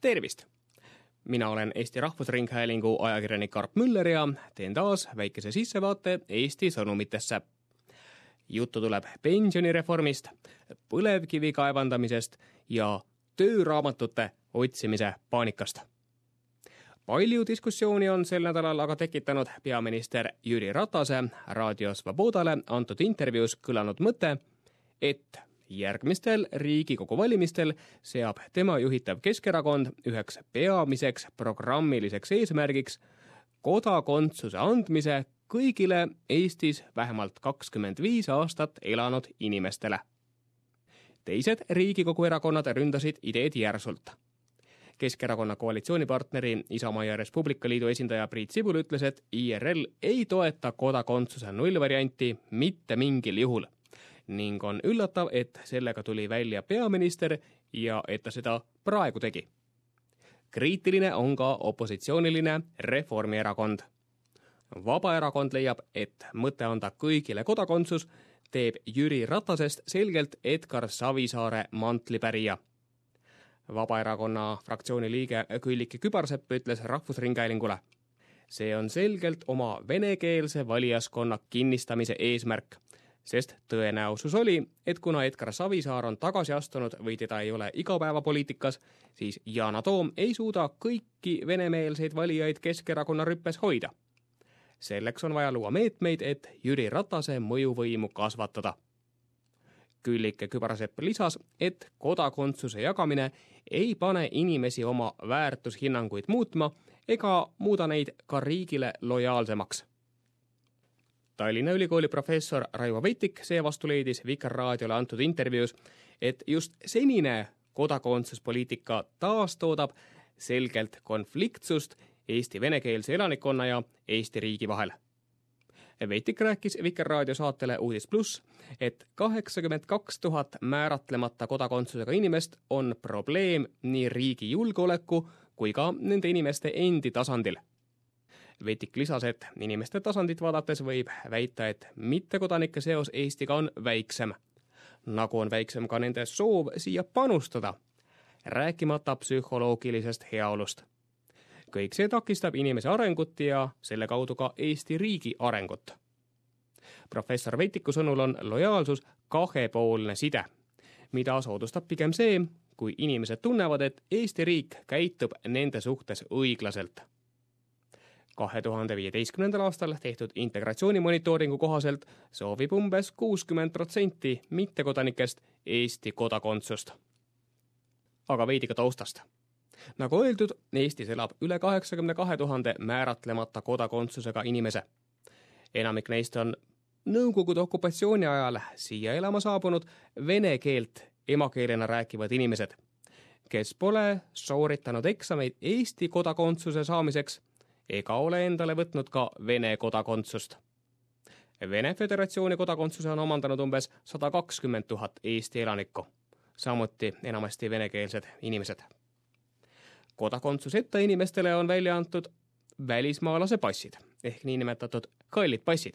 tervist! mina olen Eesti Rahvusringhäälingu ajakirjanik Arp Müller ja teen taas väikese sissevaate Eesti sõnumitesse. juttu tuleb pensionireformist, põlevkivi kaevandamisest ja tööraamatute otsimise paanikast. palju diskussiooni on sel nädalal aga tekitanud peaminister Jüri Ratase Raadio Svobodale antud intervjuus kõlanud mõte, et järgmistel Riigikogu valimistel seab tema juhitav Keskerakond üheks peamiseks programmiliseks eesmärgiks kodakondsuse andmise kõigile Eestis vähemalt kakskümmend viis aastat elanud inimestele. teised Riigikogu erakonnad ründasid ideed järsult. Keskerakonna koalitsioonipartneri Isamaa ja Res Publica Liidu esindaja Priit Sibul ütles, et IRL ei toeta kodakondsuse nullvarianti mitte mingil juhul ning on üllatav, et sellega tuli välja peaminister ja et ta seda praegu tegi. kriitiline on ka opositsiooniline Reformierakond. Vabaerakond leiab, et mõte anda kõigile kodakondsus teeb Jüri Ratasest selgelt Edgar Savisaare mantlipärija. Vabaerakonna fraktsiooni liige Külliki Kübarsepp ütles Rahvusringhäälingule see on selgelt oma venekeelse valijaskonna kinnistamise eesmärk sest tõenäosus oli, et kuna Edgar Savisaar on tagasi astunud või teda ei ole igapäevapoliitikas, siis Yana Toom ei suuda kõiki venemeelseid valijaid Keskerakonna rüppes hoida. selleks on vaja luua meetmeid, et Jüri Ratase mõjuvõimu kasvatada. Küllike Kübarsepp lisas, et kodakondsuse jagamine ei pane inimesi oma väärtushinnanguid muutma ega muuda neid ka riigile lojaalsemaks Tallinna Ülikooli professor Raivo Vetik seevastu leidis Vikerraadiole antud intervjuus, et just senine kodakondsuspoliitika taastoodab selgelt konfliktsust Eesti venekeelse elanikkonna ja Eesti riigi vahel. Vetik rääkis Vikerraadio saatele Uudis pluss, et kaheksakümmend kaks tuhat määratlemata kodakondsusega inimest on probleem nii riigi julgeoleku kui ka nende inimeste endi tasandil Vetik lisas, et inimeste tasandit vaadates võib väita, et mittekodanike seos Eestiga on väiksem. nagu on väiksem ka nende soov siia panustada, rääkimata psühholoogilisest heaolust. kõik see takistab inimese arengut ja selle kaudu ka Eesti riigi arengut. professor Veitiku sõnul on lojaalsus kahepoolne side, mida soodustab pigem see, kui inimesed tunnevad, et Eesti riik käitub nende suhtes õiglaselt kahe tuhande viieteistkümnendal aastal tehtud integratsioonimonitooringu kohaselt soovib umbes kuuskümmend protsenti mittekodanikest Eesti kodakondsust. aga veidi ka taustast. nagu öeldud, Eestis elab üle kaheksakümne kahe tuhande määratlemata kodakondsusega inimese. enamik neist on Nõukogude okupatsiooni ajal siia elama saabunud vene keelt emakeelena rääkivad inimesed, kes pole sooritanud eksameid Eesti kodakondsuse saamiseks ega ole endale võtnud ka Vene kodakondsust. Vene Föderatsiooni kodakondsuse on omandanud umbes sada kakskümmend tuhat Eesti elanikku, samuti enamasti venekeelsed inimesed. kodakondsuseta inimestele on välja antud välismaalase passid ehk niinimetatud hallid passid.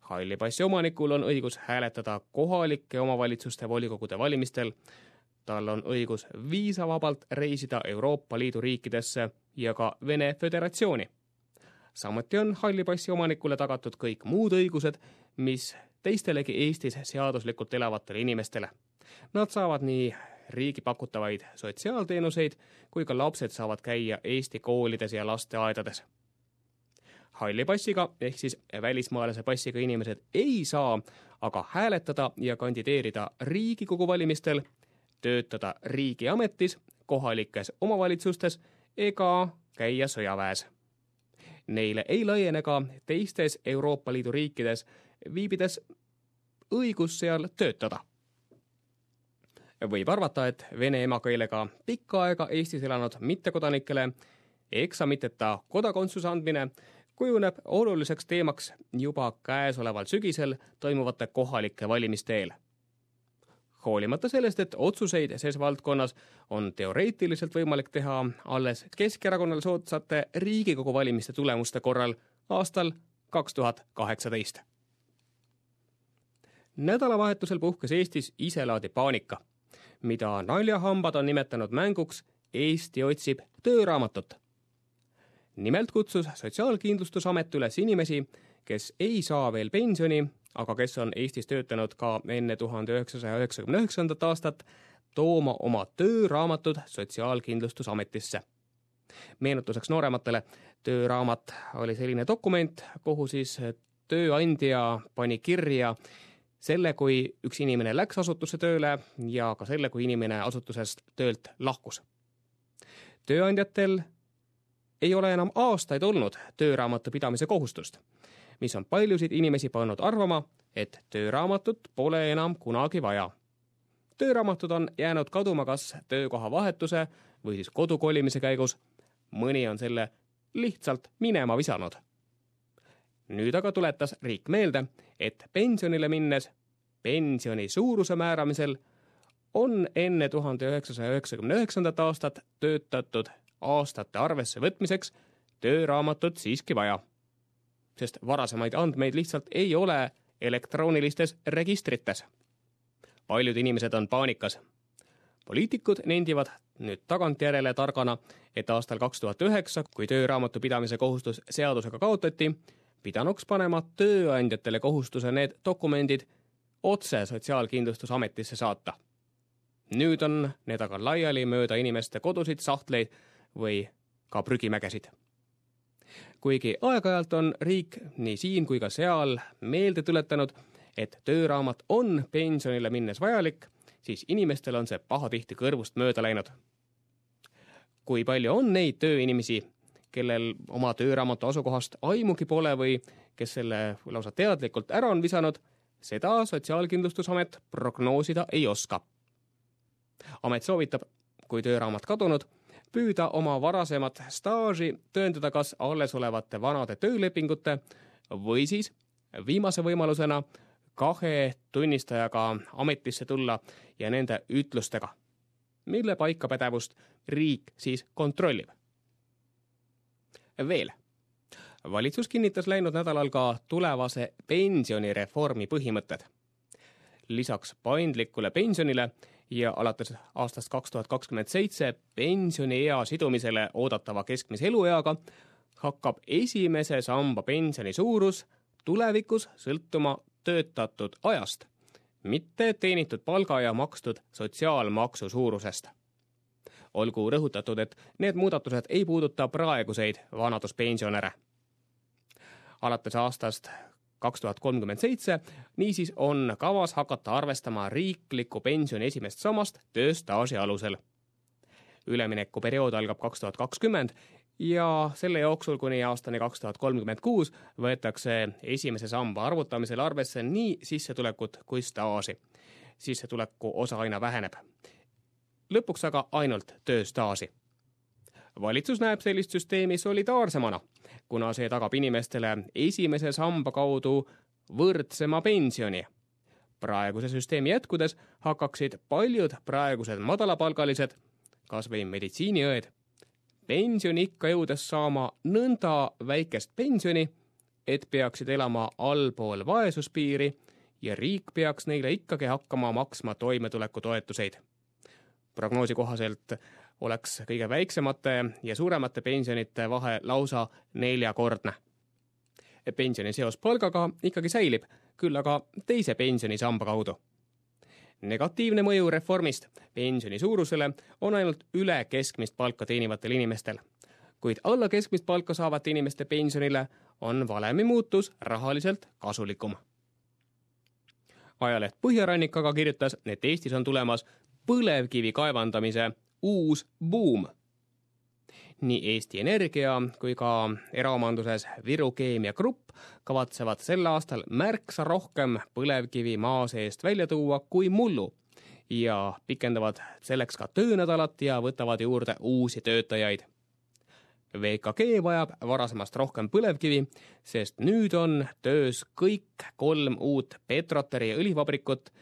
halli passi omanikul on õigus hääletada kohalike omavalitsuste volikogude valimistel, tal on õigus viisavabalt reisida Euroopa Liidu riikidesse ja ka Vene Föderatsiooni. samuti on halli passi omanikule tagatud kõik muud õigused, mis teistelegi Eestis seaduslikult elavatele inimestele. Nad saavad nii riigi pakutavaid sotsiaalteenuseid kui ka lapsed saavad käia Eesti koolides ja lasteaedades. halli passiga ehk siis välismaalase passiga inimesed ei saa aga hääletada ja kandideerida Riigikogu valimistel, töötada riigiametis, kohalikes omavalitsustes ega käia sõjaväes. Neile ei laiene ka teistes Euroopa Liidu riikides viibides õigus seal töötada. võib arvata, et vene emakeelega pikka aega Eestis elanud mittekodanikele eksamiteta kodakondsuse andmine kujuneb oluliseks teemaks juba käesoleval sügisel toimuvate kohalike valimiste eel hoolimata sellest, et otsuseid ses valdkonnas on teoreetiliselt võimalik teha alles Keskerakonnale soodsate Riigikogu valimiste tulemuste korral aastal kaks tuhat kaheksateist. nädalavahetusel puhkes Eestis iselaadi paanika, mida naljahambad on nimetanud mänguks Eesti otsib tööraamatut. nimelt kutsus Sotsiaalkindlustusamet üles inimesi, kes ei saa veel pensioni, aga kes on Eestis töötanud ka enne tuhande üheksasaja üheksakümne üheksandat aastat, tooma oma tööraamatud Sotsiaalkindlustusametisse. meenutuseks noorematele, tööraamat oli selline dokument, kuhu siis tööandja pani kirja selle, kui üks inimene läks asutusse tööle ja ka selle, kui inimene asutusest töölt lahkus. tööandjatel ei ole enam aastaid olnud tööraamatu pidamise kohustust, mis on paljusid inimesi pannud arvama, et tööraamatut pole enam kunagi vaja. tööraamatud on jäänud kaduma kas töökoha vahetuse või siis kodu kolimise käigus, mõni on selle lihtsalt minema visanud nüüd aga tuletas riik meelde, et pensionile minnes pensioni suuruse määramisel on enne tuhande üheksasaja üheksakümne üheksandat aastat töötatud aastate arvesse võtmiseks tööraamatut siiski vaja. Sest varasemaid andmeid lihtsalt ei ole elektroonilistes registrites. paljud inimesed on paanikas. poliitikud nendivad nüüd tagantjärele targana, et aastal kaks tuhat üheksa, kui tööraamatu pidamise kohustus seadusega kaotati, pidanuks panema tööandjatele kohustuse need dokumendid otse Sotsiaalkindlustusametisse saata. nüüd on need aga laiali mööda inimeste kodusid, sahtleid või ka prügimägesid. Kuigi aeg-ajalt on riik nii siin kui ka seal meelde tuletanud, et tööraamat on pensionile minnes vajalik, siis inimestel on see pahatihti kõrvust mööda läinud. kui palju on neid tööinimesi, kellel oma tööraamatu asukohast aimugi pole või kes selle lausa teadlikult ära on visanud, seda Sotsiaalkindlustusamet prognoosida ei oska. amet soovitab, kui tööraamat kadunud, püüda oma varasemat staaži tõendada kas allesolevate vanade töölepingute või siis viimase võimalusena kahe tunnistajaga ametisse tulla ja nende ütlustega, mille paikapädevust riik siis kontrollib veel. valitsus kinnitas läinud nädalal ka tulevase pensionireformi põhimõtted. lisaks paindlikule pensionile ja alates aastast kaks tuhat kakskümmend seitse pensioniea sidumisele oodatava keskmise elueaga hakkab esimese samba pensioni suurus tulevikus sõltuma töötatud ajast, mitte teenitud palga ja makstud sotsiaalmaksu suurusest olgu rõhutatud, et need muudatused ei puuduta praeguseid vanaduspensionäre. alates aastast kaks tuhat kolmkümmend seitse, niisiis on kavas hakata arvestama riikliku pensioni esimest sammast tööstaaži alusel. üleminekuperiood algab kaks tuhat kakskümmend ja selle jooksul kuni aastani kaks tuhat kolmkümmend kuus võetakse esimese samba arvutamisel arvesse nii sissetulekut kui staaži. sissetuleku osa aina väheneb lõpuks aga ainult tööstaaži. Valitsus näeb sellist süsteemi solidaarsemana, kuna see tagab inimestele esimese samba kaudu võrdsema pensioni. praeguse süsteemi jätkudes hakkaksid paljud praegused madalapalgalised, kas või meditsiiniõed, pensioniikka jõudes saama nõnda väikest pensioni, et peaksid elama allpool vaesuspiiri ja riik peaks neile ikkagi hakkama maksma toimetulekutoetuseid prognoosi kohaselt oleks kõige väiksemate ja suuremate pensionite vahe lausa neljakordne. pensioni seos palgaga ikkagi säilib, küll aga teise pensionisamba kaudu. negatiivne mõju reformist pensioni suurusele on ainult üle keskmist palka teenivatel inimestel, kuid alla keskmist palka saavate inimeste pensionile on valemi muutus rahaliselt kasulikum ajaleht Põhjarannik aga kirjutas, et Eestis on tulemas põlevkivi kaevandamise uus buum. nii Eesti Energia kui ka eraomanduses Viru Keemia Grupp kavatsevad sel aastal märksa rohkem põlevkivi maa seest välja tuua kui mullu ja pikendavad selleks ka töönädalat ja võtavad juurde uusi töötajaid VKG vajab varasemast rohkem põlevkivi, sest nüüd on töös kõik kolm uut Petroteri õlivabrikut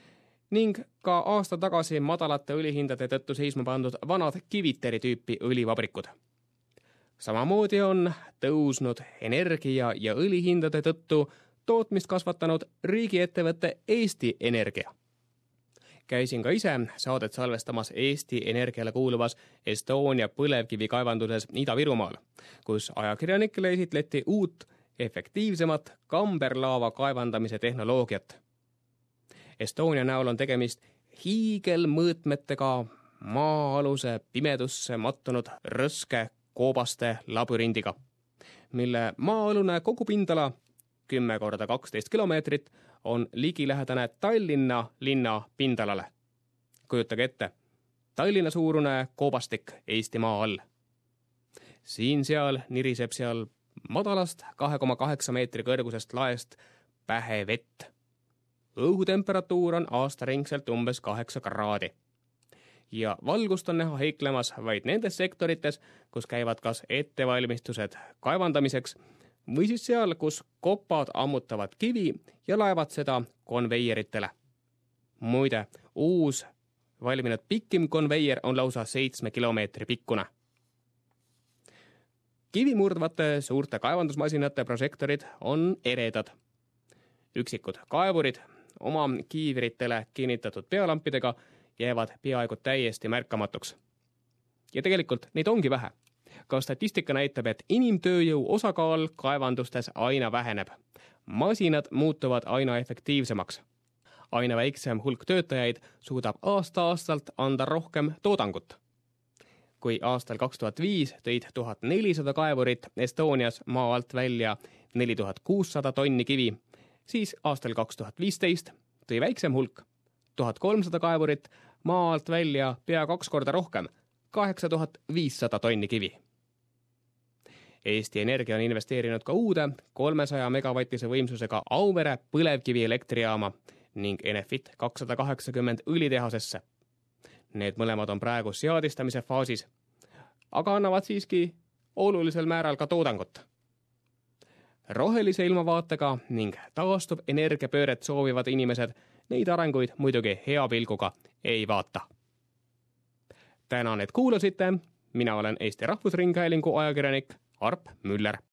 ning ka aasta tagasi madalate õlihindade tõttu seisma pandud vanad Kiviteri tüüpi õlivabrikud. samamoodi on tõusnud energia ja õlihindade tõttu tootmist kasvatanud riigiettevõte Eesti Energia. käisin ka ise saadet salvestamas Eesti Energiale kuuluvas Estonia põlevkivikaevanduses Ida-Virumaal, kus ajakirjanikele esitleti uut efektiivsemat kamberlaava kaevandamise tehnoloogiat. Estonia näol on tegemist hiigelmõõtmetega maa-aluse pimedusse mattunud rõske koobaste labürindiga, mille maa-alune kogupindala kümme korda kaksteist kilomeetrit on ligilähedane Tallinna linna pindalale. kujutage ette, Tallinna suurune koobastik Eestimaa all. siin-seal niriseb seal madalast kahe koma kaheksa meetri kõrgusest laest pähe vett. Õhutemperatuur on aastaringselt umbes kaheksa kraadi. ja valgust on näha heiklemas vaid nendes sektorites, kus käivad kas ettevalmistused kaevandamiseks või siis seal, kus kopad ammutavad kivi ja laevad seda konveieritele. muide, uus valminud pikim konveier on lausa seitsme kilomeetri pikkune. kivi murdvate suurte kaevandusmasinate prožektorid on eredad. üksikud kaevurid oma kiivritele kinnitatud pealampidega jäävad peaaegu täiesti märkamatuks. ja tegelikult neid ongi vähe ka statistika näitab, et inimtööjõu osakaal kaevandustes aina väheneb. masinad muutuvad aina efektiivsemaks. aina väiksem hulk töötajaid suudab aasta-aastalt anda rohkem toodangut. kui aastal kaks tuhat viis tõid tuhat nelisada kaevurit Estonias maa alt välja neli tuhat kuussada tonni kivi, siis aastal kaks tuhat viisteist tõi väiksem hulk, tuhat kolmsada kaevurit, maa alt välja pea kaks korda rohkem, kaheksa tuhat viissada tonni kivi Eesti Energia on investeerinud ka uude kolmesaja megavatise võimsusega Auvere põlevkivielektrijaama ning Enefit kakssada kaheksakümmend õlitehasesse. Need mõlemad on praegu seadistamise faasis, aga annavad siiski olulisel määral ka toodangut. Rohelise ilmavaatega ning taastuvenergiapööret soovivad inimesed neid arenguid muidugi hea pilguga ei vaata. tänan, et kuulasite, mina olen Eesti Rahvusringhäälingu ajakirjanik Arp Müller